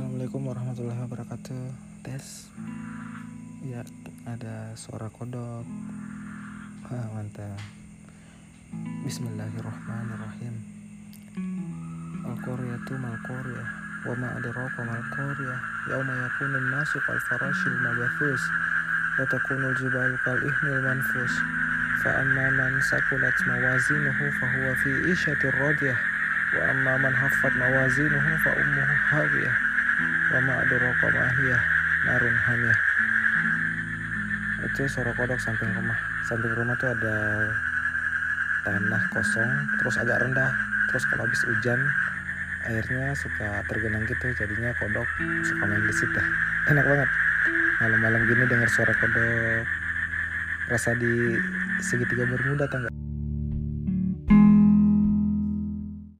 Assalamualaikum warahmatullahi wabarakatuh. Tes. Ya, ada suara kodok. Wah, mantap. Bismillahirrahmanirrahim. Al-Qaryatu mal qaryah wa ma adraka mal qaryah yauma yakunu an-nasu kal farashil mabathus wa takunu al-jibalu kal ihnil manfus fa sakulat mawazinuhu fa huwa fi ishatir radiyah wa amma man haffat mawazinuhu fa ummuhu hawiyah wa ma adraka ma hiya narun hamiyah itu suara kodok samping rumah. Samping rumah tuh ada tanah kosong terus agak rendah. Terus kalau habis hujan airnya suka tergenang gitu jadinya kodok suka main di situ. Enak banget. Malam-malam gini dengar suara kodok. Rasa di segitiga bermuda tangga